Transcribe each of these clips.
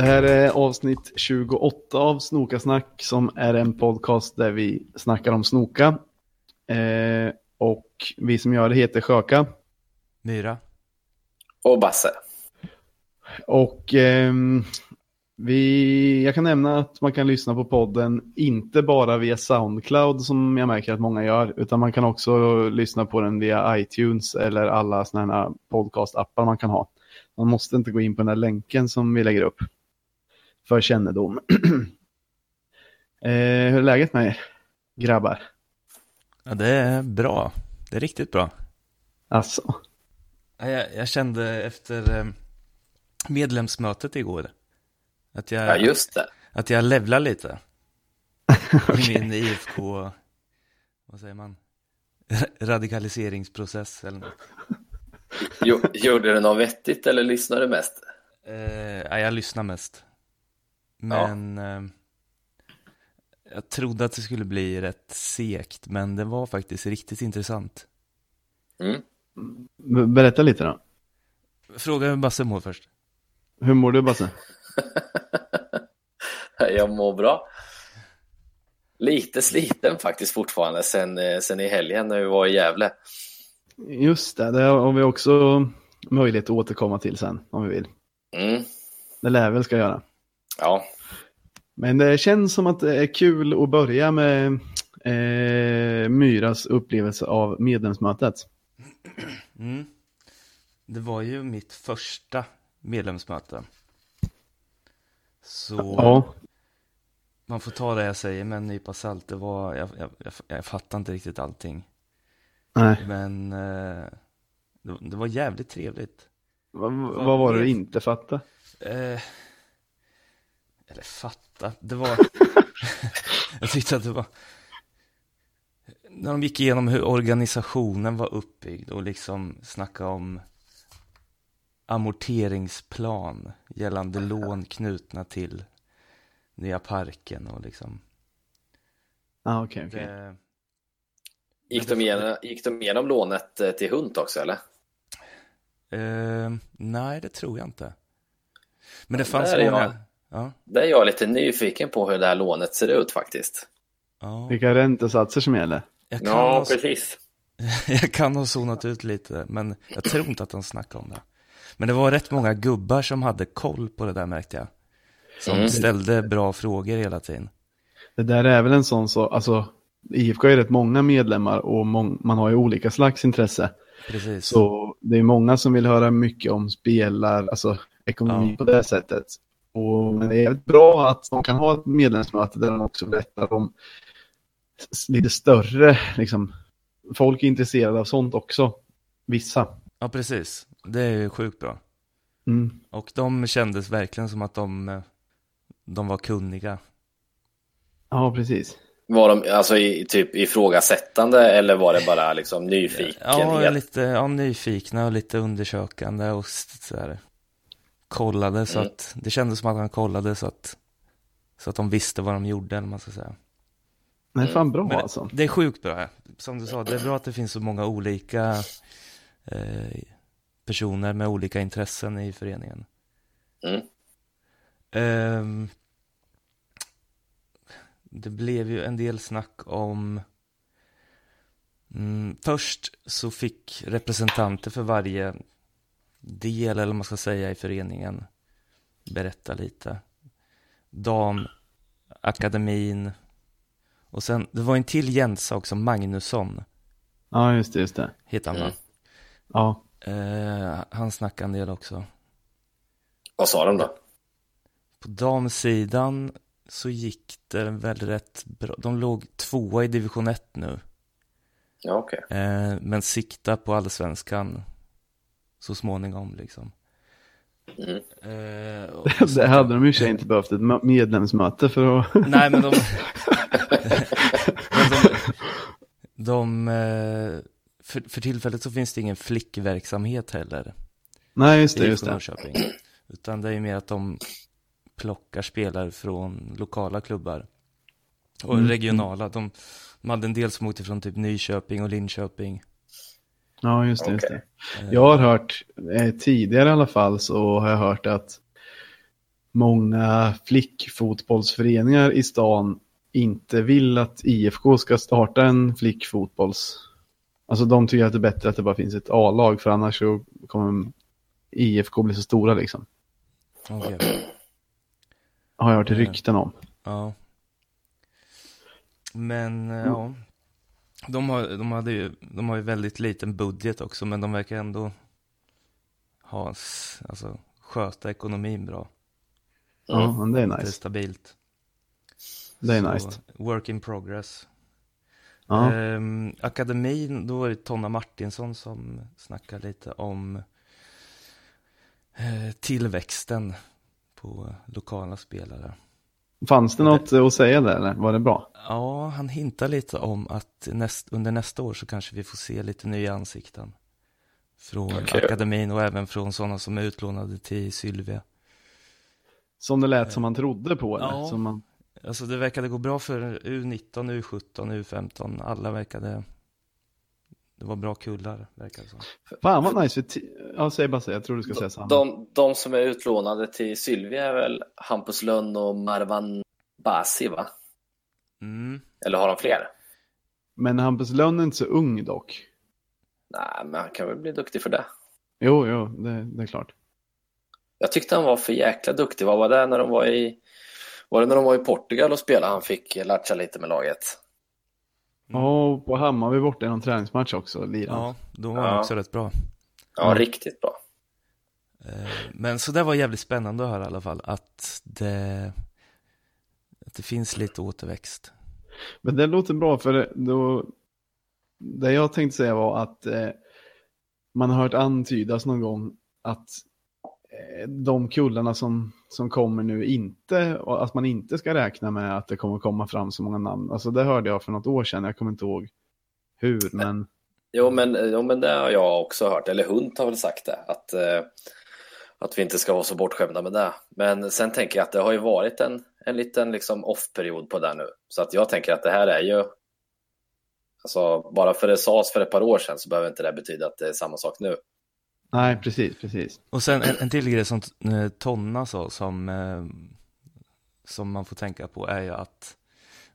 Det här är avsnitt 28 av Snokasnack som är en podcast där vi snackar om snoka. Eh, och vi som gör det heter Sjöka. Myra. Och Basse. Och ehm, vi, jag kan nämna att man kan lyssna på podden inte bara via Soundcloud som jag märker att många gör, utan man kan också lyssna på den via iTunes eller alla sådana här podcastappar man kan ha. Man måste inte gå in på den här länken som vi lägger upp för kännedom. eh, hur är läget med er, grabbar? Ja, det är bra. Det är riktigt bra. Alltså. Jag, jag kände efter eh, medlemsmötet igår att jag, Ja, just det. att jag levlar lite i min IFK, vad säger man, radikaliseringsprocess eller något. Jo, gjorde du något vettigt eller lyssnade du mest? Eh, ja, jag lyssnar mest. Men eh, jag trodde att det skulle bli rätt segt, men det var faktiskt riktigt intressant. Mm. Berätta lite då. Fråga hur Basse mår först. Hur mår du Basse? Jag mår bra. Lite sliten faktiskt fortfarande sen, eh, sen i helgen när vi var i Gävle. Just det, det har vi också möjlighet att återkomma till sen om vi vill. Mm. Det lär väl ska göra. Ja, Men det känns som att det är kul att börja med eh, Myras upplevelse av medlemsmötet. Mm. Det var ju mitt första medlemsmöte. Så Ja, man får ta det jag säger med en nypa salt. Det var, jag, jag, jag, jag fattar inte riktigt allting. nej. Men eh, det, det var jävligt trevligt. Vad, vad var det du inte fattade? Eh, eller fatta, det var... jag tyckte att det var... När de gick igenom hur organisationen var uppbyggd och liksom snacka om amorteringsplan gällande lån knutna till nya parken och liksom. Ah, okej, okej. Det, gick de igenom, gick de igenom lånet eh, till Hunt också eller? eh, nej, det tror jag inte. Men det Ja, fanns många. jag. Ja, Där är jag lite nyfiken på hur det här lånet ser ut faktiskt. ja. Vilka räntesatser som gäller? Jag kan ha precis. Jag kan ha zonat ut lite, men jag tror inte att de snackade om det. Men det var rätt många gubbar som hade koll på det där märkte jag. Som Mm. ställde bra frågor hela tiden. Det där är väl en sån så, alltså IFK är rätt många medlemmar och mång, man har ju olika slags intresse. Precis. Så det är många som vill höra mycket om spelar, alltså ekonomi Ja. på det sättet. Och, men det är jävligt bra att de kan ha ett medlemsmöte där de också berättar om lite större, liksom, folk är intresserade av sånt också. Vissa. Ja, precis. Det är ju sjukt bra. Mm. Och de kändes verkligen som att de, eh, de var kunniga. Ja, precis. Var de alltså i, typ ifrågasättande eller var det bara liksom nyfikenhet? Ja, lite ja, nyfikna och lite undersökande och s- så här, kollade så Mm. att, det kändes som att han kollade så att, så att de visste vad de gjorde, eller man ska säga. Är fan bra Men det- alltså. Det är sjukt bra. Som du sa, det är bra att det finns så många olika eh, personer med olika intressen i föreningen. Mm. Ehm, det blev ju en del snack om mm, Först så fick representanter för varje del, eller vad man ska säga, i föreningen berätta lite. Damakademin och sen, det var en till Jensa också, Magnusson Ja, just det, just det. han va? Mm. Ja, Eh, han snackade en del också. Vad sa de då? På damsidan så gick det väl rätt bra. De låg tvåa i division 1 nu. Ja, okej. Eh, men sikta på allsvenskan så småningom liksom. Mm. Eh, och så- det hade de ju sig inte behövt ett medlemsmöte för att... Nej, men de... men de, de eh, för, för tillfället så finns det ingen flickverksamhet heller. Nej, just det, i just det. Norrköping. Utan det är ju mer att de plockar spelare från lokala klubbar. Och Mm. regionala. De, de hade en del som åkte från typ Nyköping och Linköping. Ja, just det, just det. Eh, Jag har hört, eh, tidigare i alla fall, så har jag hört att många flickfotbollsföreningar i stan inte vill att IFK ska starta en flickfotbolls... Alltså de tycker att det är bättre att det bara finns ett A-lag för annars så kommer IFK bli så stora liksom. Okej. Har jag hört Mm. rykten om. Ja. Men, eh, ja. De har, de, hade ju, de har ju väldigt liten budget också, men de verkar ändå ha, alltså, sköta ekonomin bra. Ja, men det är Det är nice. stabilt. Det är Så, nice. Work in progress. Ja. Ehm, akademin, då var det Tonna Martinsson som snackade lite om eh, tillväxten på lokala spelare. Fanns det något att säga där eller? Var det bra? Ja, han hintar lite om att näst, under nästa år så kanske vi får se lite nya ansikten. Från Okej. akademin och även från sådana som är utlånade till Sylvia. Som det lät som man trodde på eller? Ja. Som man... Alltså det verkade gå bra för U19, U17, U15. Alla verkade... Det var bra kullar, verkade det som. Fan vad nice. Ja, säg bara säg. Jag tror du ska säga samma. De, de som är utlånade till Sylvia är väl Hampus Lönn och Marwan Basi, va? Mm. Eller har de fler? Men Hampus Lönn är inte så ung dock. Nej, men han kan väl bli duktig för det. Jo, jo, det, det är klart. Jag tyckte han var för jäkla duktig. Vad var det när de var i... Var det när de var i Portugal och spelade han fick latcha lite med laget? Mm. Ja, på Hammarby borta i någon träningsmatch också, lirade han. Ja, då var han Ja. också rätt bra. Ja, Mm. riktigt bra. Eh, Men så det var jävligt spännande att höra i alla fall. Att det, att det finns lite återväxt. Men det låter bra för då, det jag tänkte säga var att eh, man har hört antydas någon gång att de kullarna som, som kommer nu inte, att man inte ska räkna med att det kommer komma fram så många namn. Alltså det hörde jag för något år sedan, jag kommer inte ihåg hur, men Jo men, jo, men det har jag också hört. Eller Hunt har väl sagt det. Att, eh, att vi inte ska vara så bortskämda med det. Men sen tänker jag att det har ju varit en, en liten liksom off-period på det nu. Så att jag tänker att det här är ju... Alltså, bara för det sades för ett par år sedan så behöver inte det betyda att det är samma sak nu. Nej precis, precis. Och sen en, en till grej som eh, Tonna sa som, eh, som man får tänka på är ju att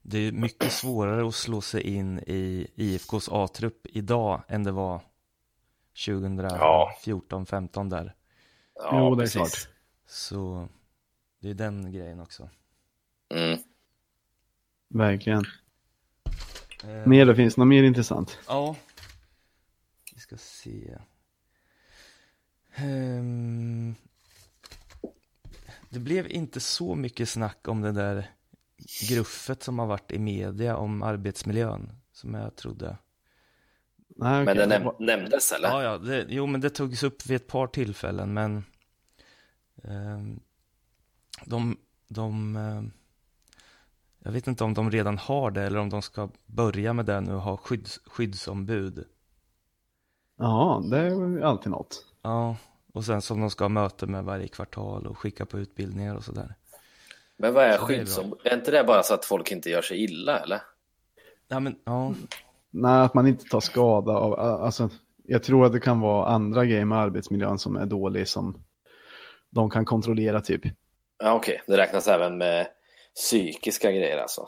det är mycket svårare att slå sig in i IFKs A-trupp idag än det var 2014, 15 där. Ja, Jo, det är klart. Så det är den grejen också. Mm. Verkligen. Eh, Mer då, finns det något mer intressant? Ja. Vi ska se. Ehm, det blev inte så mycket snack om det där gruffet som har varit i media om arbetsmiljön som jag trodde. Nej, Men okej. det näm- nämndes eller? Ja, ja, det, jo men det togs upp vid ett par tillfällen men ehm, de, de ehm, jag vet inte om de redan har det eller om de ska börja med det nu och ha skydds, skyddsombud. Ja, det är ju alltid något. Ja, och sen som de ska ha möte med varje kvartal och skicka på utbildningar och sådär. Men vad är Så det är skyddsombud? Är, inte det bara så att folk inte gör sig illa eller? Ja, men ja, Nej, att man inte tar skada av, alltså, jag tror att det kan vara andra grejer med arbetsmiljön som är dålig som de kan kontrollera typ. Ja okej, det räknas även med psykiska grejer alltså.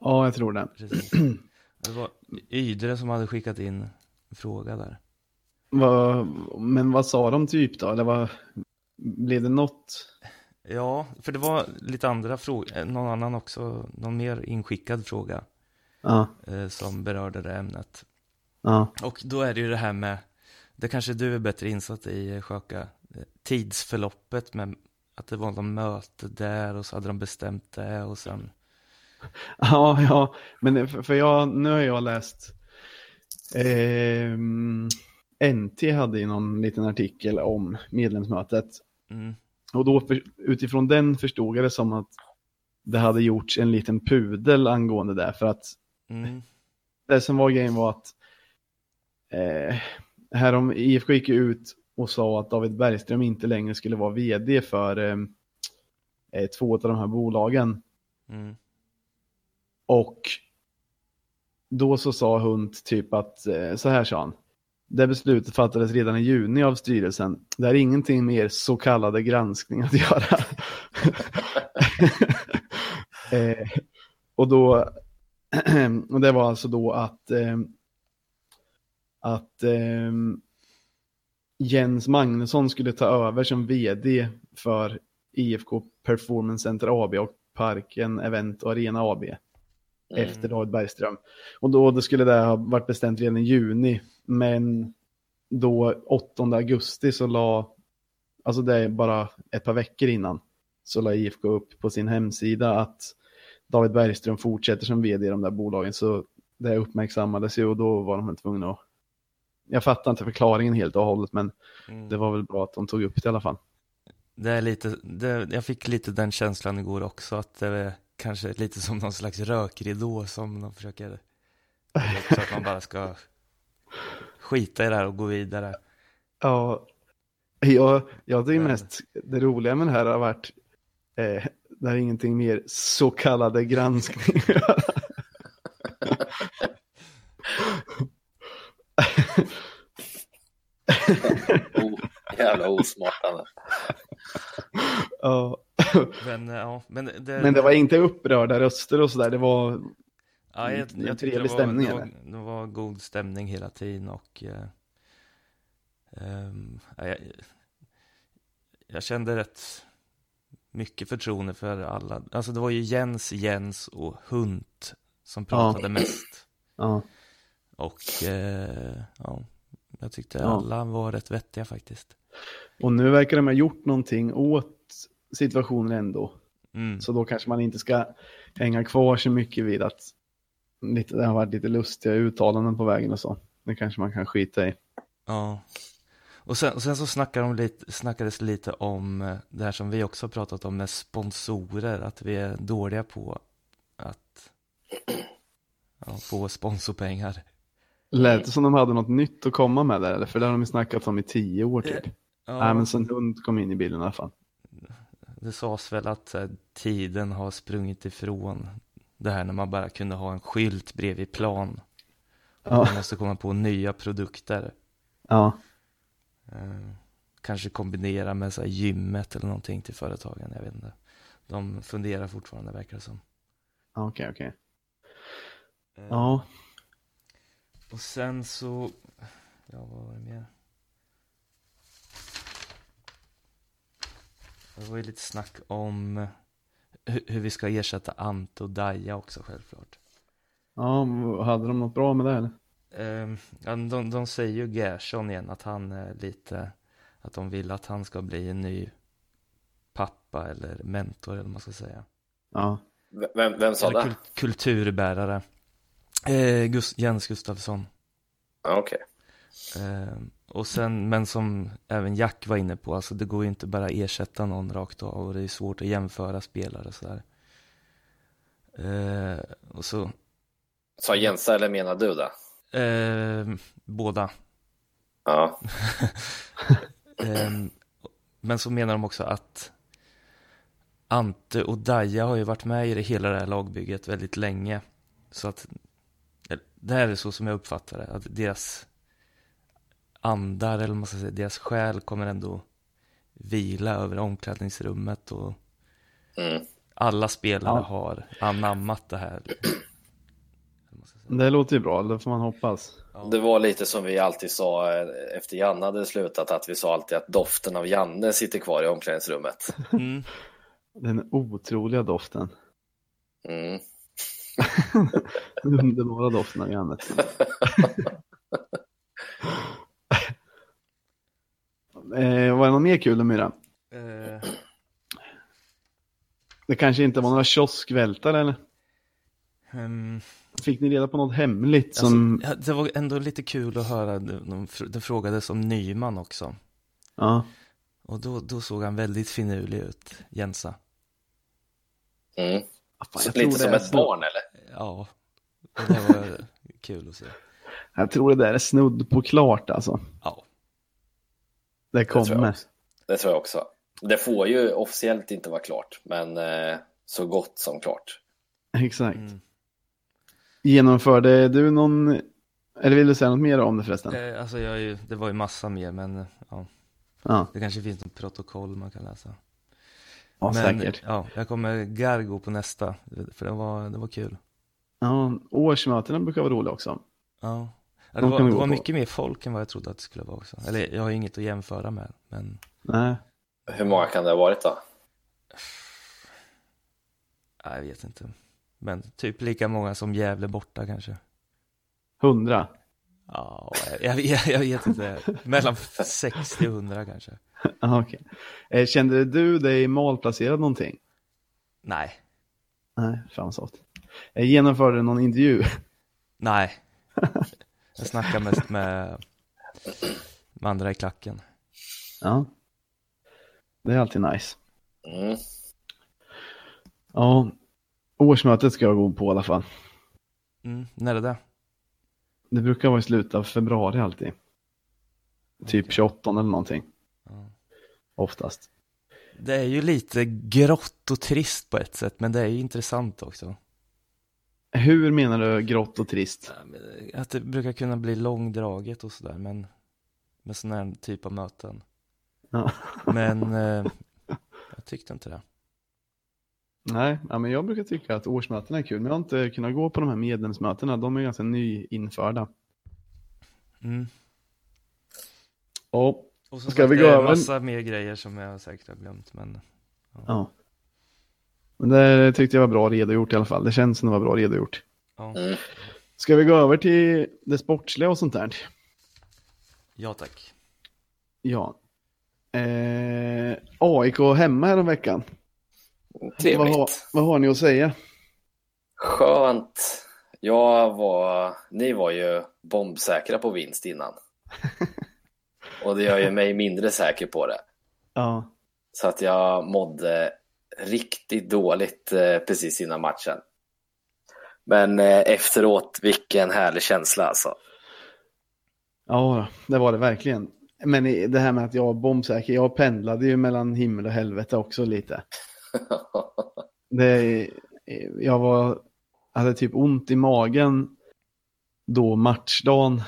Ja, jag tror det. precis. Det var Ydre som hade skickat in en fråga där. Vad- men vad sa de typ då? Eller vad, blev det något? Ja, för det var lite andra frågor, någon annan också, någon mer inskickad fråga Ja, eh, som berörde det ämnet. ja. Och då är det ju det här med, det kanske du är bättre insatt i, eh, Sjöka, eh, tidsförloppet med att det var någon möte där och så hade de bestämt det och sen, Ja, ja, men för, jag, nu har jag läst, ehm, NT hade ju någon liten artikel om medlemsmötet. mm, Och då för, utifrån den förstod jag det som att det hade gjorts en liten pudel angående det. För att mm, det som var grejen var att eh, här om IFK gick ut och sa att David Bergström inte längre skulle vara vd för eh, eh, två av de här bolagen. mm, Och då så sa Hunt typ att, eh, så här sa han. Det beslutet fattades redan i juni av styrelsen. Det är ingenting mer så kallade granskning att göra. eh, och då, och det var alltså då att, eh, att eh, Jens Magnusson skulle ta över som vd för IFK Performance Center AB och Parken Event och Arena AB Mm. efter David Bergström. Och då det skulle det ha varit bestämt redan i juni, men då 8 augusti så la, alltså det är bara ett par veckor innan, så la IFK upp på sin hemsida att David Bergström fortsätter som vd i de där bolagen, så det uppmärksammades ju och då var de tvungna att jag fattar inte förklaringen helt och hållet, men Mm. det var väl bra att de tog upp det i alla fall. Det är lite, det, jag fick lite den känslan igår också, att det är kanske lite som någon slags rökridå som de försöker, så att man bara ska skita i det här och gå vidare. Ja, jag, jag tycker mest det roliga med det här har varit, eh, det är ingenting mer så kallade granskning. Oh, jävla osmart ja. Men eh, ja, men det, Men det var inte upprörda röster och sådär, det var, ja, jag, en jag trevlig det var, stämning, det, var, det var god stämning hela tiden och eh, ja, jag, jag kände rätt mycket förtroende för alla. Alltså det var ju Jens, Jens och Hunt som pratade mest. ja. Och eh, ja, jag tyckte Ja. alla var rätt vettiga faktiskt. Och nu verkar de ha gjort någonting åt situationen ändå. Mm. Så då kanske man inte ska hänga kvar så mycket vid att lite, det har varit lite lustiga uttalanden på vägen och så. Det kanske man kan skita i. Ja. Och sen, och sen så snackade de lite, snackades lite om eh, det här som vi också har pratat om med sponsorer, att vi är dåliga på att ja, få sponsorpengar. Lät det som de hade något nytt att komma med där? eller? För det har de ju snackat om i tio år typ. Ja, Nej, men sen hund kom in i bilden i alla fall. Det sades väl att eh, tiden har sprungit ifrån det här när man bara kunde ha en skylt bredvid plan. Och Ja. Man måste komma på nya produkter. Ja, Eh, kanske kombinera med så här gymmet eller någonting till företagen, jag vet inte. De funderar fortfarande verkar det som. ja, okej, okej. Eh, Ja, Och sen så, ja vad var det mer? Det var ju lite snack om hur, hur vi ska ersätta Ante och Daja också självklart. ja, hade de något bra med det eller? Eh, ja, de, de säger ju Gerson igen att han är lite, att de vill att han ska bli en ny pappa eller mentor eller vad man ska säga. Ja, Vem, vem sa Eller det? kul, kulturbärare. Eh, Gust, Jens Gustafsson. Ja, Okej. Eh, och sen, men som även Jack var inne på, alltså det går ju inte bara ersätta någon rakt av och det är svårt att jämföra spelare sådär. Eh, och så, Sa Jensa eller menar du det? eh, båda. Ja. Eh, men så menar de också att Ante och Daja har ju varit med i det, hela det här lagbygget väldigt länge. Så att det här är så som jag uppfattar det, att deras andar, eller man ska säga, deras själ kommer ändå vila över omklädningsrummet och Mm. alla spelare Ja. har anammat det här. det låter ju bra, det får man hoppas. Det var lite som vi alltid sa eh, efter Janne hade slutat, att vi sa alltid att doften av Janne sitter kvar i omklädningsrummet. Mm. Den otroliga doften. Mm. Den underbara doften av Jannet. eh, var det något mer kul då Myra? Eh, Det kanske inte var några kioskvältare eller? ehm, Fick ni reda på något hemligt som... Alltså, ja, det var ändå lite kul att höra, de, de, det frågades om Nyman också. Ja, Och då, då såg han väldigt finurlig ut, Jensa. Mm. fan, jag Lite som ett barn eller? Ja, och det var kul att se. Jag tror det där är snudd på klart alltså. Ja, Det tror jag kommer. också. Det tror jag också. Det får ju officiellt inte vara klart, men eh, så gott som klart. Exakt. mm. Genomförde du någon... Eller vill du säga något mer om det förresten? eh, alltså jag är ju, det var ju massa mer, men ja, Ja, det kanske finns något protokoll man kan läsa. Ja, Men säkert. ja, jag kommer Gargo på nästa, för det var, det var kul. Ja, årsmötena brukar vara roliga också. Ja, ja det De var, det var mycket mer folk än vad jag trodde att det skulle vara också. Eller jag har inget att jämföra med, men Nej. Hur många kan det ha varit då? nej, jag vet inte. Men typ lika många som Gävle borta kanske. Hundra. Ja, jag, jag, jag vet inte. Mellan 60 och 100 kanske. Okej. Eh, Kände du dig malplacerad någonting? Nej, Nej, fan så. Jag genomförde någon intervju. nej. Jag snackar mest med, med andra i klacken. Ja. Det är alltid nice. Mm. Ja, årsmötet ska jag gå på i alla fall. Mm, när är det? Det brukar vara i slutet av februari alltid. Typ Okej. 28 eller någonting, Ja. oftast. Det är ju lite grått och trist på ett sätt, men det är ju intressant också. Hur menar du grått och trist? Ja, Att det brukar kunna bli långdraget och sådär, men med sån här typ av möten. Ja. Men eh, jag tyckte inte det. Nej, ja, men jag brukar tycka att årsmötena är kul, men jag har inte kunnat gå på de här medlemsmötena. De är ganska nyinförda. Mm. Ja, Och som Ska sagt, vi det gå är en över? massa mer grejer som jag säkert har glömt, men ja. Men det tyckte jag var bra redogjort i alla fall. Det känns som det var bra redogjort. ja, Mm. Ska vi gå över till det sportsliga och sånt där? ja tack. Ja. Eh, AIK hemma här om veckan. Vad Trevligt. har, vad har ni att säga? Skönt. Jag var, ni var ju bombsäkra på vinst innan. Och det gör ju mig mindre säker på det. Ja, Så att jag mådde riktigt dåligt eh, precis innan matchen. Men eh, efteråt, vilken härlig känsla alltså. ja det var det verkligen. Men det här med att jag var bombsäker, jag pendlade ju mellan himmel och helvete också lite. Det, jag var, hade typ ont i magen då matchdagen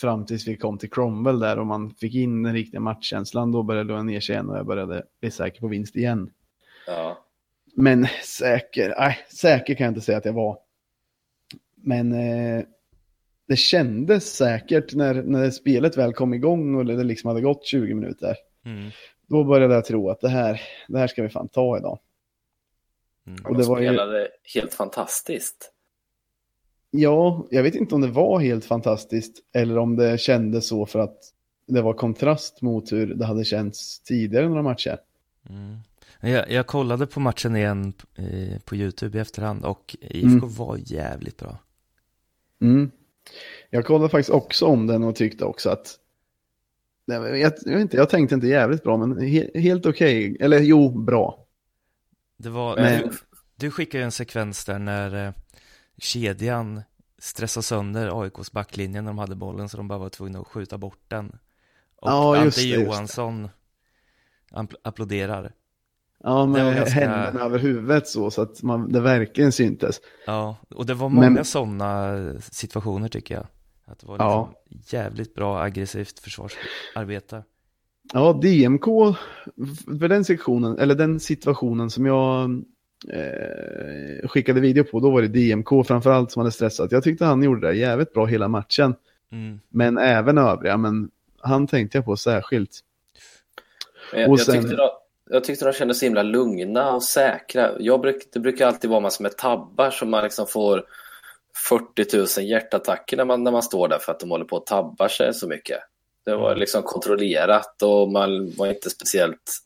fram tills vi kom till Cromwell där och man fick in den riktiga matchkänslan. Då började det ner sig igen och jag började bli säker på vinst igen. Ja. Men säker, nej, säker kan jag inte säga att jag var. Men eh, det kändes säkert när, när spelet väl kom igång och det liksom hade gått 20 minuter. Mm. Då började jag tro att det här, det här ska vi fan ta idag. Mm. Och De det var ju- spelade helt fantastiskt. Ja, jag vet inte om det var helt fantastiskt eller om det kändes så för att det var kontrast mot hur det hade känts tidigare några matcher. Mm. Jag, jag kollade på matchen igen eh, på YouTube i efterhand och IFK var jävligt bra. Mm. Jag kollade faktiskt också om den och tyckte också att jag, jag, inte, jag tänkte inte jävligt bra, men he, helt okej. Eller jo, bra. Det var, Men- du, du skickade ju en sekvens där när eh, kedjan stressade sönder AIKs backlinje när de hade bollen så de bara var tvungna att skjuta bort den. Och Ja, Ante det, det. Johansson ampl- applåderar. Ja, med ganska- händerna över huvudet så, så att man, det verkligen syntes. Ja, och det var Men- många sådana situationer tycker jag. Att det var liksom Ja. jävligt bra aggressivt försvarsarbete. Ja, DMK, för den sektionen, eller den situationen som jag eh, skickade video på, då var det DMK framförallt som hade stressat. Jag tyckte han gjorde det jävligt bra hela matchen, Mm. men även övriga, men han tänkte jag på särskilt. Men jag, Och jag, sen- tyckte de, jag tyckte de kändes så himla lugna och säkra. Jag bruk, det brukar alltid vara massor med tabbar som man liksom får 40 000 hjärtattacker när man, när man står där för att de håller på att tabba sig så mycket. Det var liksom kontrollerat och man var inte speciellt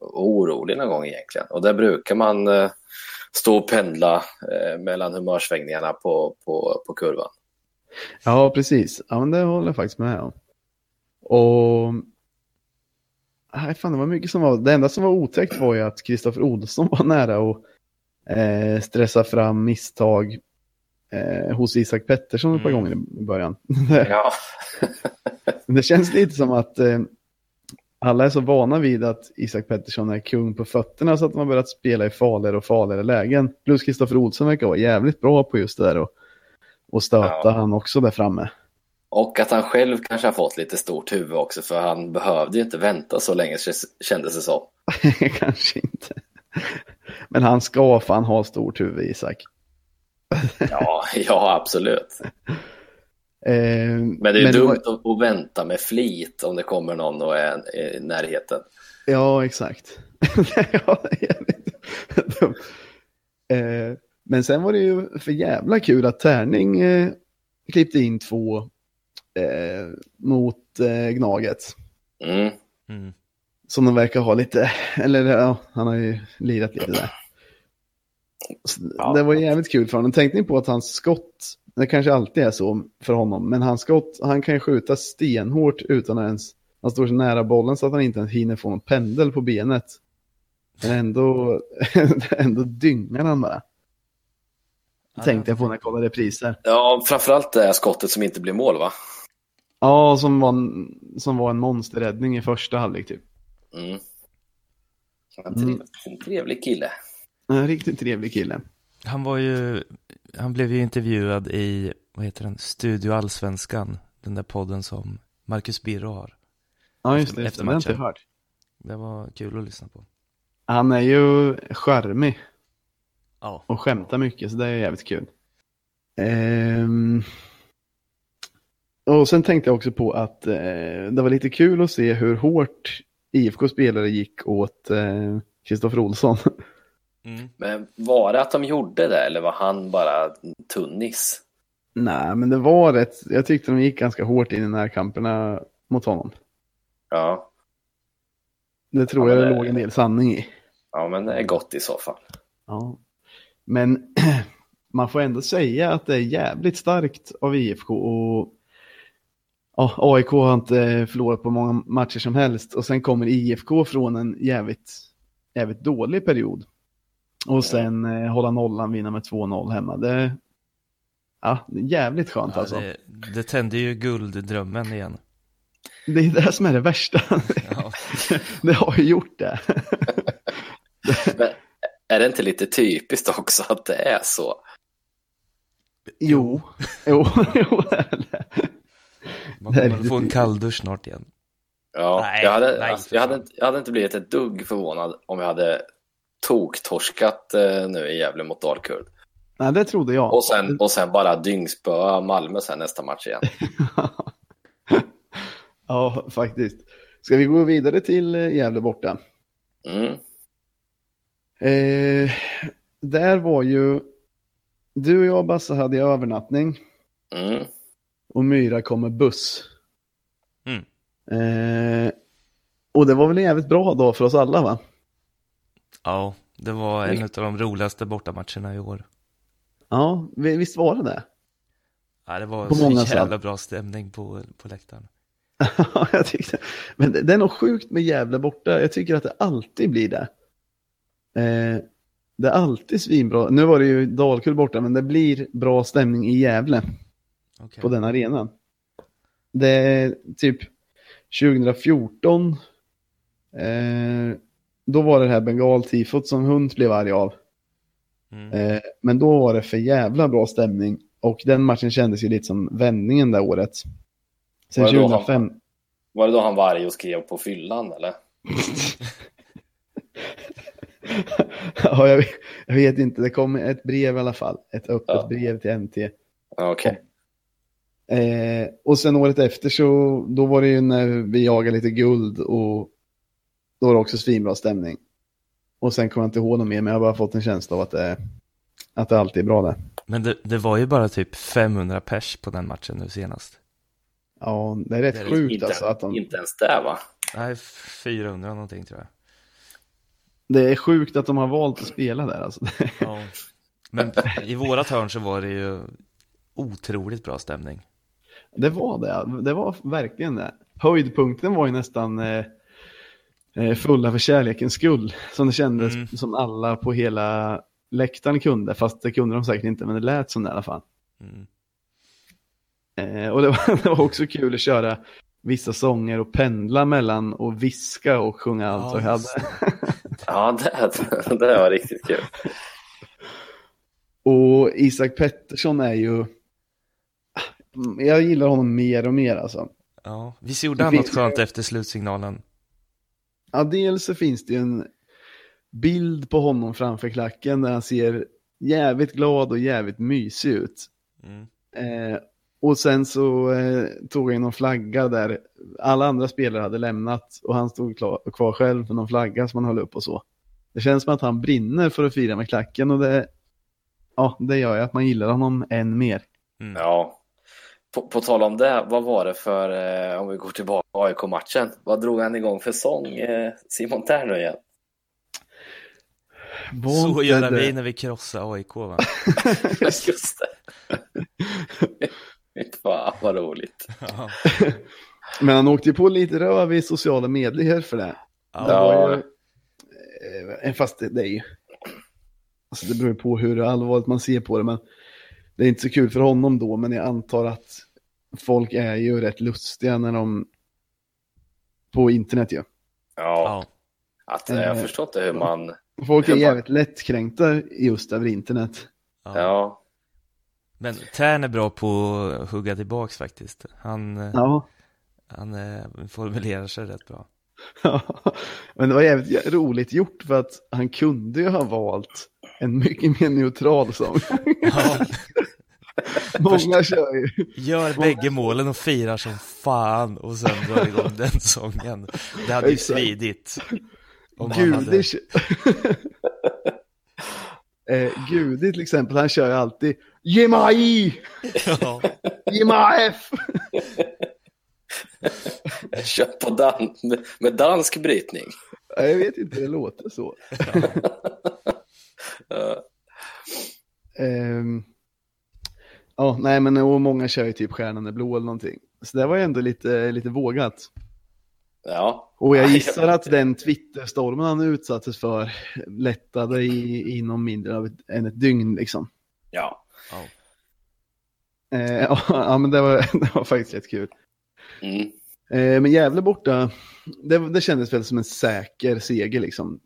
orolig någon gång egentligen. Och där brukar man eh, stå och pendla eh, mellan humörsvängningarna på, på, på kurvan. Ja, precis. Ja, men det håller jag faktiskt med om. Och... Nej, fan, det var mycket som var... Det enda som var otäckt var ju att Kristoffer Olsson var nära att eh, stressa fram misstag eh, hos Isak Pettersson ett par Mm. gånger i början. Ja, det känns lite som att eh, alla är så vana vid att Isak Pettersson är kung på fötterna så att har börjat spela i farligare och farligare lägen. Plus Kristoffer Olsson verkar vara jävligt bra på just det där och, och stöta Ja. han också där framme. Och att han själv kanske har fått lite stort huvud också för han behövde ju inte vänta så länge kändes det som. kanske inte. Men han ska fan ha stort huvud Isak. ja, ja, absolut. Eh, men det är men dumt var... att vänta med flit om det kommer någon och är i närheten. Ja, exakt. ja, eh, men sen var det ju för jävla kul att Tärning eh, klippte in två eh, mot eh, Gnaget. Mm. Mm. Som de verkar ha lite, eller ja, han har ju lirat lite där. Ja. Det var jävligt kul för honom. Tänkte ni på att hans skott, det kanske alltid är så för honom, men hans skott, han kan ju skjuta stenhårt utan att ens, han står så nära bollen så att han inte ens hinner få någon pendel på benet. Men ändå, ändå dyngar han bara. Tänkte jag på när jag kollade repriser. Ja, framförallt det skottet som inte blir mål va? Ja, som var en, som var en monsterräddning i första halvlek typ. Mm. En trevlig, mm. trevlig kille. En riktigt trevlig kille. Han var ju, han blev ju intervjuad i, vad heter den, Studio Allsvenskan, den där podden som Marcus Birro har. Ja, just det, efter, det har inte hört. Det var kul att lyssna på. Han är ju charmig. Ja. Och skämtar mycket, så det är jävligt kul. Ehm... Och sen tänkte jag också på att eh, det var lite kul att se hur hårt IFK-spelare gick åt Kristoffer eh, Olsson. Mm. Men var det att de gjorde det eller var han bara tunnis? Nej, men det var rätt. Jag tyckte de gick ganska hårt in i närkamperna mot honom. Ja. Det tror ja, jag det låg en del sanning i. Ja, men det är gott i så fall. Ja. Men man får ändå säga att det är jävligt starkt av IFK och ja, AIK har inte förlorat på många matcher som helst och sen kommer IFK från en jävligt, jävligt dålig period. Och sen eh, hålla nollan, vinna med 2-0 hemma. Det, ja, jävligt skönt ja, alltså. Det, det tänder ju gulddrömmen igen. Det är det som är det värsta. Ja. det har ju gjort det. Men är det inte lite typiskt också att det är så? Jo, jo, jo det är det. Man kommer få en kalldusch snart igen. Ja, nej, jag, hade, nej, jag, hade, jag hade inte blivit ett dugg förvånad om jag hade toktorskat eh, nu i Gävle mot Dalkurd. Nej, det trodde jag. Och sen, och sen bara dyngspöa Malmö sen nästa match igen. ja, faktiskt. Ska vi gå vidare till eh, Gävle borta? Mm. Eh, där var ju, du och jag Basse hade övernattning. Mm. Och Myra kom med buss. Mm. Eh, och det var väl en jävligt bra dag för oss alla va? Ja, det var en av de roligaste bortamatcherna i år. Ja, visst var det det? Ja, det var på så många jävla sätt. bra stämning på, på läktaren. Ja, jag tyckte, men det, det, är nog sjukt med Gävle borta. Jag tycker att det alltid blir det. Eh, det är alltid svinbra. Nu var det ju Dalkull borta, men det blir bra stämning i Gävle. Okay. På den arenan. Det är typ 2014. Eh, då var det här bengaltifot som Hund blev arg av. Mm. Eh, men då var det för jävla bra stämning. Och den matchen kändes ju lite som vändningen det året. Sen var, det 2005... han, var det då han var arg och skrev på fyllan eller? ja, jag, jag, vet inte. Det kom ett brev i alla fall. Ett öppet ja. brev till NT. Okej. Okay. Eh, och sen året efter så, då var det ju när vi jagade lite guld och då var det också svinbra stämning. Och sen kommer jag inte ihåg något mer, men jag har bara fått en känsla av att det, att det alltid är bra där. Men det, det var ju bara typ 500 pers på den matchen nu senast. Ja, det är rätt det är sjukt inte, alltså. Att de... Inte ens där va? Nej, 400 någonting tror jag. Det är sjukt att de har valt att spela där alltså. Ja. Men i vårat hörn så var det ju otroligt bra stämning. Det var det, det var verkligen det. Höjdpunkten var ju nästan eh, Eh, fulla för kärlekens skull. Som det kändes mm. som alla på hela läktaren kunde. Fast det kunde de säkert inte, men det lät som det i alla fall. Mm. Eh, och det var, det var, också kul att köra vissa sånger och pendla mellan och viska och sjunga allt vad jag hade. ja, det, det var riktigt kul. Och Isak Pettersson är ju, jag gillar honom mer och mer alltså. Ja, visst gjorde han något skönt efter slutsignalen? Ja, dels så finns det ju en bild på honom framför klacken där han ser jävligt glad och jävligt mysig ut. Mm. Eh, och sen så eh, tog han någon flagga där alla andra spelare hade lämnat och han stod klar, kvar själv med någon flagga som han höll upp och så. Det känns som att han brinner för att fira med klacken och det, ja, det gör ju att man gillar honom än mer. Mm. Ja. På, på tal om det, vad var det för, eh, om vi går tillbaka till AIK-matchen, vad drog han igång för sång, eh, Simon Tern nu igen? Var Så gör det- vi när vi krossar AIK va? Just det. Fan vad roligt. Ja. Men han åkte ju på lite röv i sociala medier för det. Det Ja. var ju, eh, fast det, det är ju, alltså det beror ju på hur allvarligt man ser på det, men det är inte så kul för honom då, men jag antar att folk är ju rätt lustiga när de, på internet ju. Ja, Ja. att, eh, jag förstår inte hur man, Folk är man- jävligt lättkränkta just över internet. Ja. ja, Men Tern är bra på att hugga tillbaks faktiskt. Han, eh, Ja. han eh, formulerar sig rätt bra. men det var jävligt roligt gjort för att han kunde ju ha valt en mycket mer neutral sång. Ja. Många kör ju. Gör bägge målen och firar som fan och sen drar igång den sången. Det hade ju svidit. Om han hade... Eh, Gudi till exempel, han kör ju alltid Ge mig I! Ja. Ge mig F! kör på dan med, dansk brytning. Ja, Jag vet inte, det låter så. Ja, Ehm, Ja, nej men och många kör ju typ Stjärnan är blå eller någonting. Så det var ju ändå lite, lite vågat. ja. Och jag gissar att den Twitterstormen han utsattes för lättade i, inom mindre av ett, än ett dygn liksom. ja. Ja. Eh, ja, ja, men det var, det var faktiskt rätt kul. Mm. Eh, men Gävle borta, det, det kändes väl som en säker seger liksom.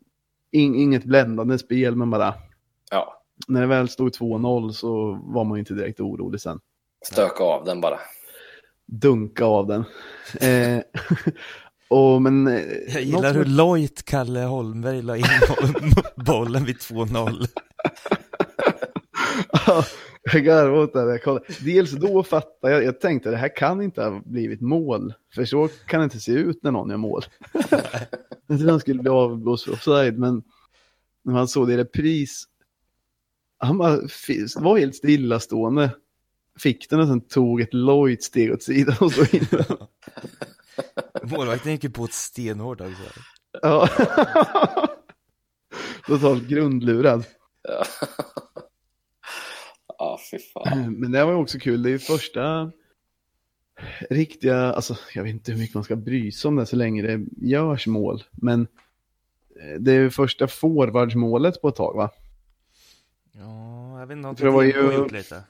In, inget bländande spel, men bara ja. när det väl stod 2-0 så var man ju inte direkt orolig sen. Stöka av den bara. Dunka av den. Eh, och men... eh, Jag något gillar som- hur lojt Kalle Holmberg la in bollen vid 2-0. Ja, jag garvade åt det. kollade. Dels då fattade jag, jag tänkte det här kan inte ha blivit mål. För så kan det inte se ut när någon gör mål. jag trodde han skulle bli avblåst för offside, men när man såg det i repris, han bara var helt stillastående. Fick den och sen tog ett lojt steg åt sidan och så in. Målvakten gick ju på ett stenhårt också. Ja. Totalt grundlurad. Ja. ja, fy fan. Men det var ju också kul. Det är ju första riktiga, alltså jag vet inte hur mycket man ska bry sig om det så länge det görs mål. Men eh, det är ju första forwardsmålet på ett tag va? Ja, jag vet inte om För det var ju- har gjort lite.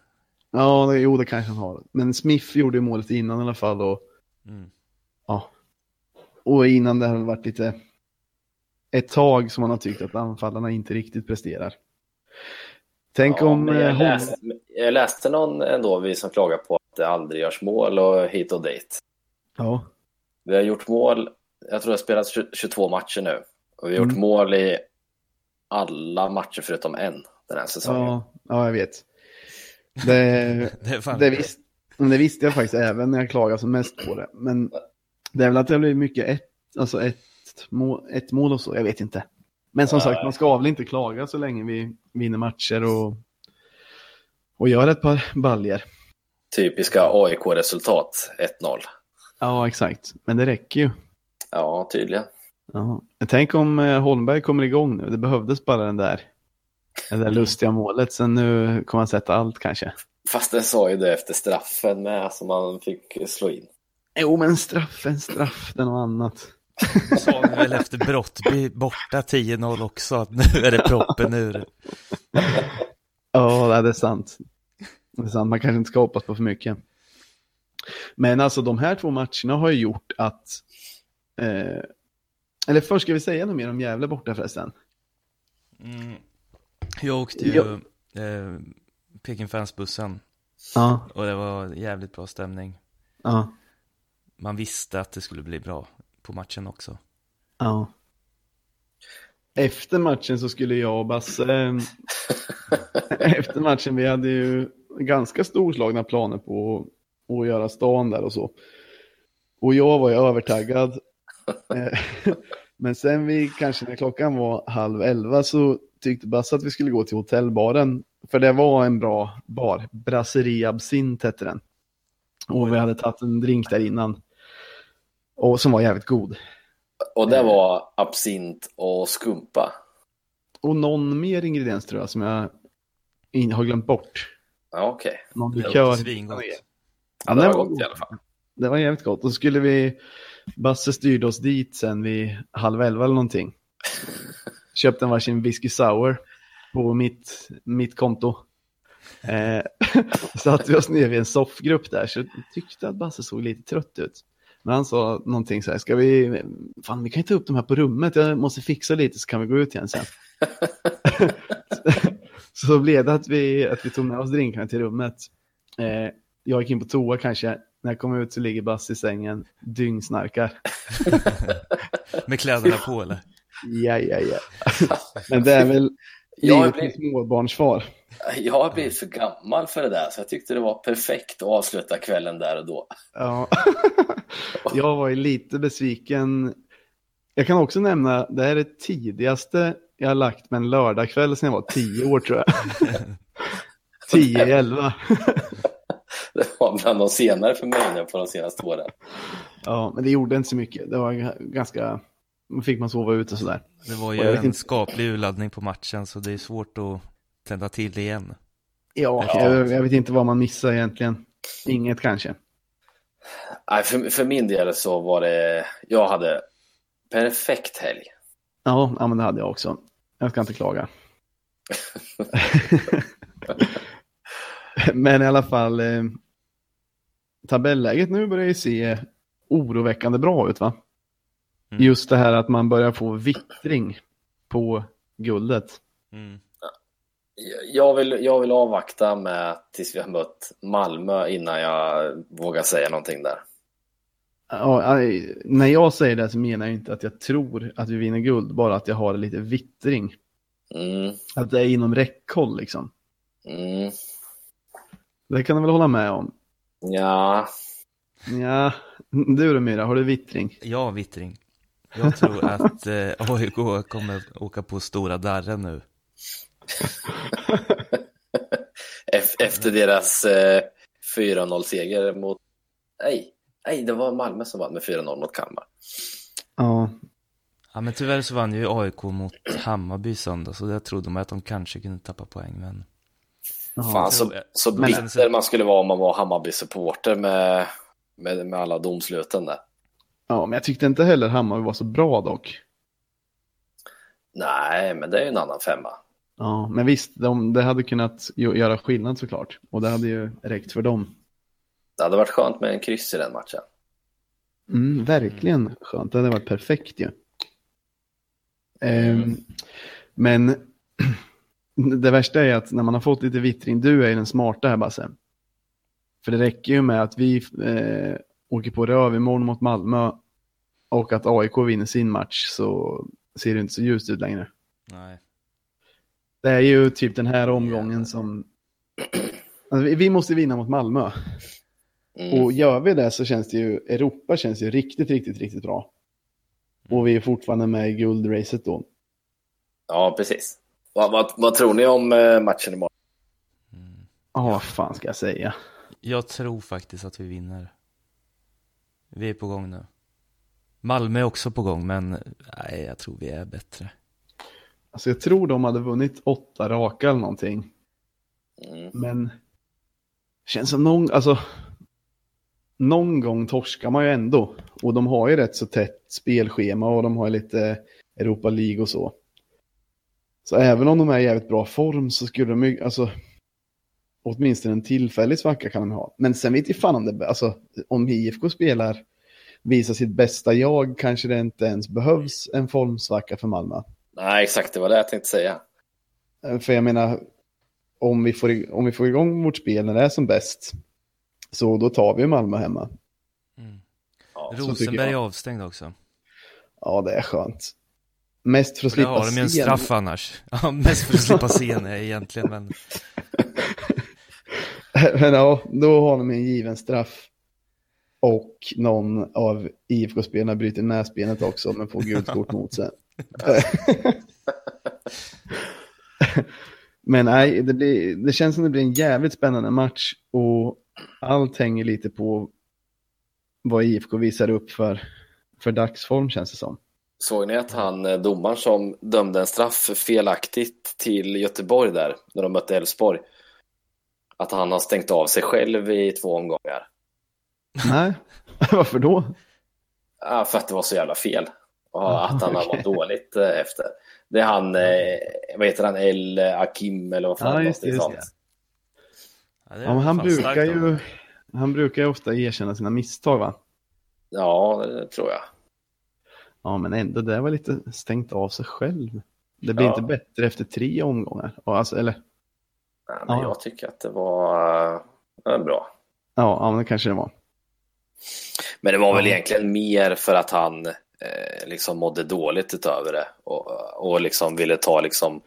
Ja, det, jo det kanske han har. Men Smith gjorde ju målet innan i alla fall och, Mm. ja. Och innan det har det varit lite ett tag som man har tyckt att anfallarna inte riktigt presterar. Tänk Ja, om... eh, jag, läste, jag läste någon ändå, vi som klagar på att det aldrig görs mål och hit och dit. Ja, Vi har gjort mål, jag tror det har spelats 20 22 matcher nu. Och vi har gjort Mm. mål i alla matcher förutom en den här säsongen. ja, ja, jag vet. Det, Det Det, visst, men det visste jag faktiskt även när jag klagade som mest på det. Men det är väl att det blir mycket ett, alltså ett, mål, ett mål och så, jag vet inte. Men som sagt, man ska väl inte klaga så länge vi vinner matcher och, och gör ett par baljer. Typiska AIK-resultat, 1-0. Ja, exakt. Men det räcker ju. Ja, tydligen. Ja. Tänk om eh, Holmberg kommer igång nu. Det behövdes bara den där, det där lustiga målet. Sen nu kommer han sätta allt kanske. Fast den sa ju det efter straffen med som man fick slå in. Jo, men straff, en straff, det är något annat. sa vi väl efter Brottby borta 10-0 också att nu är det proppen ur. Ja, det är sant. Det är sant. Man kanske inte ska hoppas på för mycket. Men alltså de här två matcherna har ju gjort att... Eh, eller först ska vi säga något mer om Gävle borta förresten. Mm. Jag åkte ju Ja. eh, Peking Fans-bussen Ja, Och det var jävligt bra stämning. ja, Man visste att det skulle bli bra på matchen också. ja. Efter matchen så skulle jag och Basse, eh, efter matchen, vi hade ju ganska storslagna planer på att göra stan där och så. Och jag var ju övertaggad. Eh, Men sen vi, kanske när klockan var halv elva så tyckte Basse att vi skulle gå till hotellbaren. För det var en bra bar, Brasserie Absint hette den. Och vi hade tagit en drink där innan. Och som var jävligt god. Och det var absint och skumpa. Och någon mer ingrediens tror jag som jag in, har glömt bort. Ja, okej. Någon Det likör. svingott. Ja, det var gott i alla fall. Det var jävligt gott. Och så skulle vi, Basse styrde oss dit sen vid halv elva eller någonting. Köpte en varsin whisky sour på mitt, mitt konto. Eh, satte vi oss ner vid en soffgrupp där så jag tyckte att Basse såg lite trött ut. Men han sa någonting så här, ska vi, fan vi kan ju ta upp de här på rummet, jag måste fixa lite så kan vi gå ut igen sen. så blev det att vi, att vi tog med oss drinkarna till rummet. Eh, jag gick in på toa kanske, när jag kom ut så ligger Basse i sängen, dyngsnarkar. Med kläderna på eller? Ja, ja, ja. Men det är väl Jag som småbarnsfar. Jag har blivit för gammal för det där, så jag tyckte det var perfekt att avsluta kvällen där och då. Ja. jag var ju lite besviken. Jag kan också nämna, det här är det tidigaste jag har lagt med en lördagkväll sedan jag var tio år tror jag. Tio, elva. Det var bland de senare för mig nu på de senaste åren. Ja, men det gjorde inte så mycket. Det var ganska, fick man sova ute sådär. Det var ju en inte- skaplig urladdning på matchen så det är svårt att tända till igen. Ja, jag, jag vet inte vad man missar egentligen. Inget kanske. Nej, för, för min del så var det, jag hade perfekt helg. Ja, ja, men det hade jag också. Jag ska inte klaga. men i alla fall, eh, tabelläget nu börjar ju se oroväckande bra ut va? Mm. Just det här att man börjar få vittring på guldet. Mm. Jag vill, jag vill avvakta med tills vi har mött Malmö innan jag vågar säga någonting där. Ja, när jag säger det så menar jag inte att jag tror att vi vinner guld, bara att jag har lite vittring. Mm, Att det är inom räckhåll liksom. mm, Det kan du väl hålla med om? ja, Ja, du då Myra, har du vittring? Ja, Vittring. Jag tror att eh, AIK kommer åka på stora darren nu. Ef- efter deras eh, 4-0-seger mot... Nej, nej, det var Malmö som vann med 4-0 mot Kalmar. Ja, Ja, men tyvärr så vann ju AIK mot Hammarby söndag, så där trodde man att de kanske kunde tappa poäng, men. Fan, så, så Men- bitter man skulle vara om man var Hammarby-supporter med, med, med alla domsluten där. Ja, men jag tyckte inte heller Hammarby var så bra dock. Nej, men det är ju en annan femma. Ja, men visst, de, det hade kunnat göra skillnad såklart. Och det hade ju räckt för dem. Det hade varit skönt med en kryss i den matchen. Mm, verkligen skönt, det hade varit perfekt ju. Ehm, men det värsta är att när man har fått lite vittring, du är ju den smarta här Basse. För det räcker ju med att vi eh, åker på röv imorgon mot Malmö och att AIK vinner sin match så ser det inte så ljust ut längre. nej. Det är ju typ den här omgången som... Alltså, vi- måste vinna mot Malmö. Mm. Och gör vi det så känns det ju, Europa känns ju riktigt, riktigt, riktigt bra. Och vi är fortfarande med i guldracet då. Ja, precis. Vad, vad, vad tror ni om eh, matchen imorgon? Mm. Ja, vad fan ska jag säga? Jag tror faktiskt att vi vinner. Vi är på gång nu. Malmö är också på gång, men nej, jag tror vi är bättre. Alltså jag tror de hade vunnit åtta raka eller någonting. Mm. Men känns som någon, alltså någon gång torskar man ju ändå. Och de har ju rätt så tätt spelschema och de har ju lite Europa League och så. Så även om de är i jävligt bra form så skulle de ju, alltså åtminstone en tillfällig svacka kan de ha. Men sen vet jag fan om det, alltså om IFK spelar, visar sitt bästa jag kanske det inte ens behövs en formsvacka för Malmö. Nej, exakt, det var det jag tänkte säga. Eh, För jag menar, om vi, får, om vi får igång vårt spel när det är som bäst, så då tar vi Malmö hemma. Mm. Ja, Rosenberg är avstängd också. Ja, det är skönt. Mest för att slippa har de ju en straff annars. Ja, mest för att slippa se henne egentligen, men Men ja, då har de en given straff. Och någon av IFK-spelarna bryter näsbenet också, men får gult kort mot sig. men nej, det, blir, det känns som det blir en jävligt spännande match. Och allt hänger lite på vad IFK visar upp för, för dagsform känns det som. Såg ni att han, eh, domaren som dömde en straff felaktigt till Göteborg där, när de mötte Elfsborg, att han har stängt av sig själv i två omgångar? Nej, varför då? Ja, för att det var så jävla fel. Och att han har mått dåligt eh, efter. Det är han, eh, vad heter han, El Akim eller vad fan Ja, just det, just sånt. ja, det är Ja, han brukar ju, han brukar ju ofta erkänna sina misstag va? Ja, det tror jag. Ja, men ändå, det var lite stängt av sig själv. Det blir Ja. inte bättre efter tre omgångar. Och Alltså, eller, Nej, men Ja. Jag tycker att det var eh, bra. ja, ja, men det kanske det var. Men det var väl egentligen mer för att han eh, liksom mådde dåligt utöver det och, och liksom ville ta liksom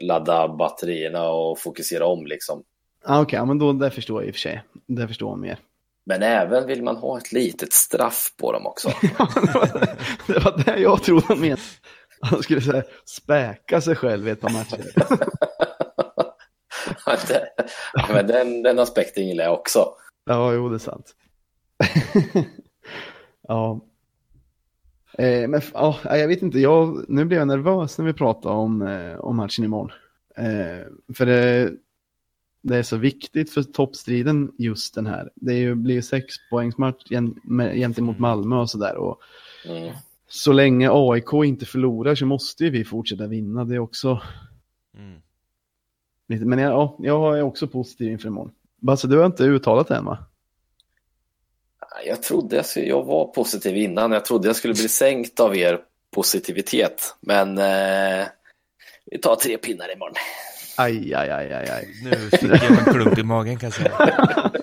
ladda batterierna och fokusera om liksom. Ja, Okej, ja, men då, det förstår jag i och för sig. Det förstår jag mer. Men även vill man ha ett litet straff på dem också. Ja, det, var, det var det jag trodde han menade. Han skulle säga späka sig själv i ett par matcher. Det- ja, men den, den aspekten gillar jag också. Ja, jo, det är sant. ja. Eh, men ja, jag vet inte, jag, nu blev jag nervös när vi pratade om, eh, om matchen imorgon. Eh, för det, det är så viktigt för toppstriden just den här. Det är ju, blir ju sex poängsmatch gentemot Malmö och sådär. Och Mm. så länge AIK inte förlorar så måste ju vi fortsätta vinna. Det är också Mm. lite, men jag, ja, jag är också positiv inför imorgon. Basse, du har inte uttalat det än va? Jag trodde jag, skulle- jag var positiv innan. Jag trodde jag skulle bli sänkt av er positivitet. Men eh, vi tar tre pinnar imorgon. Aj, aj, aj, aj, aj. Nu fick jag en klump i magen kan jag säga.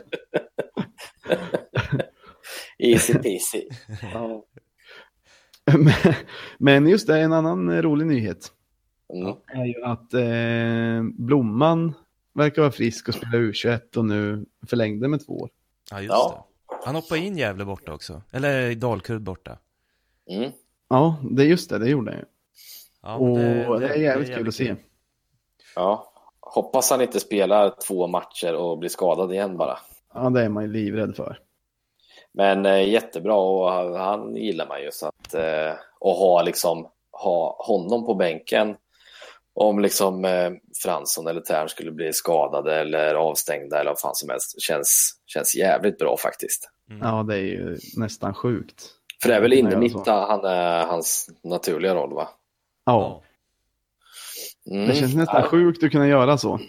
Easy peasy. Ja. Men- just det, en annan rolig nyhet Mm. är ju att eh, Blomman verkar vara frisk och spela U21 och nu förlängde med två år. Ja, just Ja. det. Han hoppade in Gävle borta också. Eller Dalkurd borta. Mm. Ja, det är just det, det gjorde han ju. Ja, och det, är jävligt kul att se. Ja. Hoppas han inte spelar två matcher och blir skadad igen bara. Ja, det är man ju livrädd för. Men eh, jättebra och han, han gillar man ju så att eh, och ha liksom ha honom på bänken om liksom eh, Fransson eller Tern skulle bli skadade eller avstängda eller vad fan som helst känns, känns jävligt bra faktiskt. Mm. Ja, det är ju nästan sjukt. För det är väl Ja, inte så. mitta han är hans naturliga roll va? Ja, Mm. det känns nästan Ja, sjukt att kunna göra så.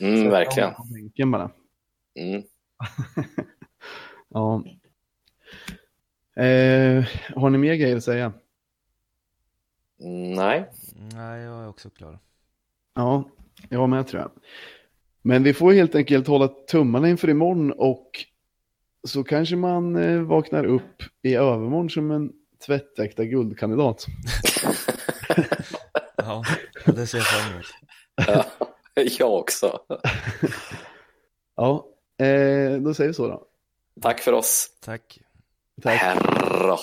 Mm, Sätta verkligen. bänken bara. Mm. Ja. Eh, har ni mer grejer att säga? Nej, Nej, jag är också klar. Ja, jag med tror jag. Men vi får helt enkelt hålla tummarna inför imorgon och så kanske man eh, vaknar upp i övermorgon som en tvättäkta guldkandidat. Ja, det ser jag fram emot. ja, jag också. Ja, eh, då säger vi så då. Tack för oss. Tack. Tack. Herra.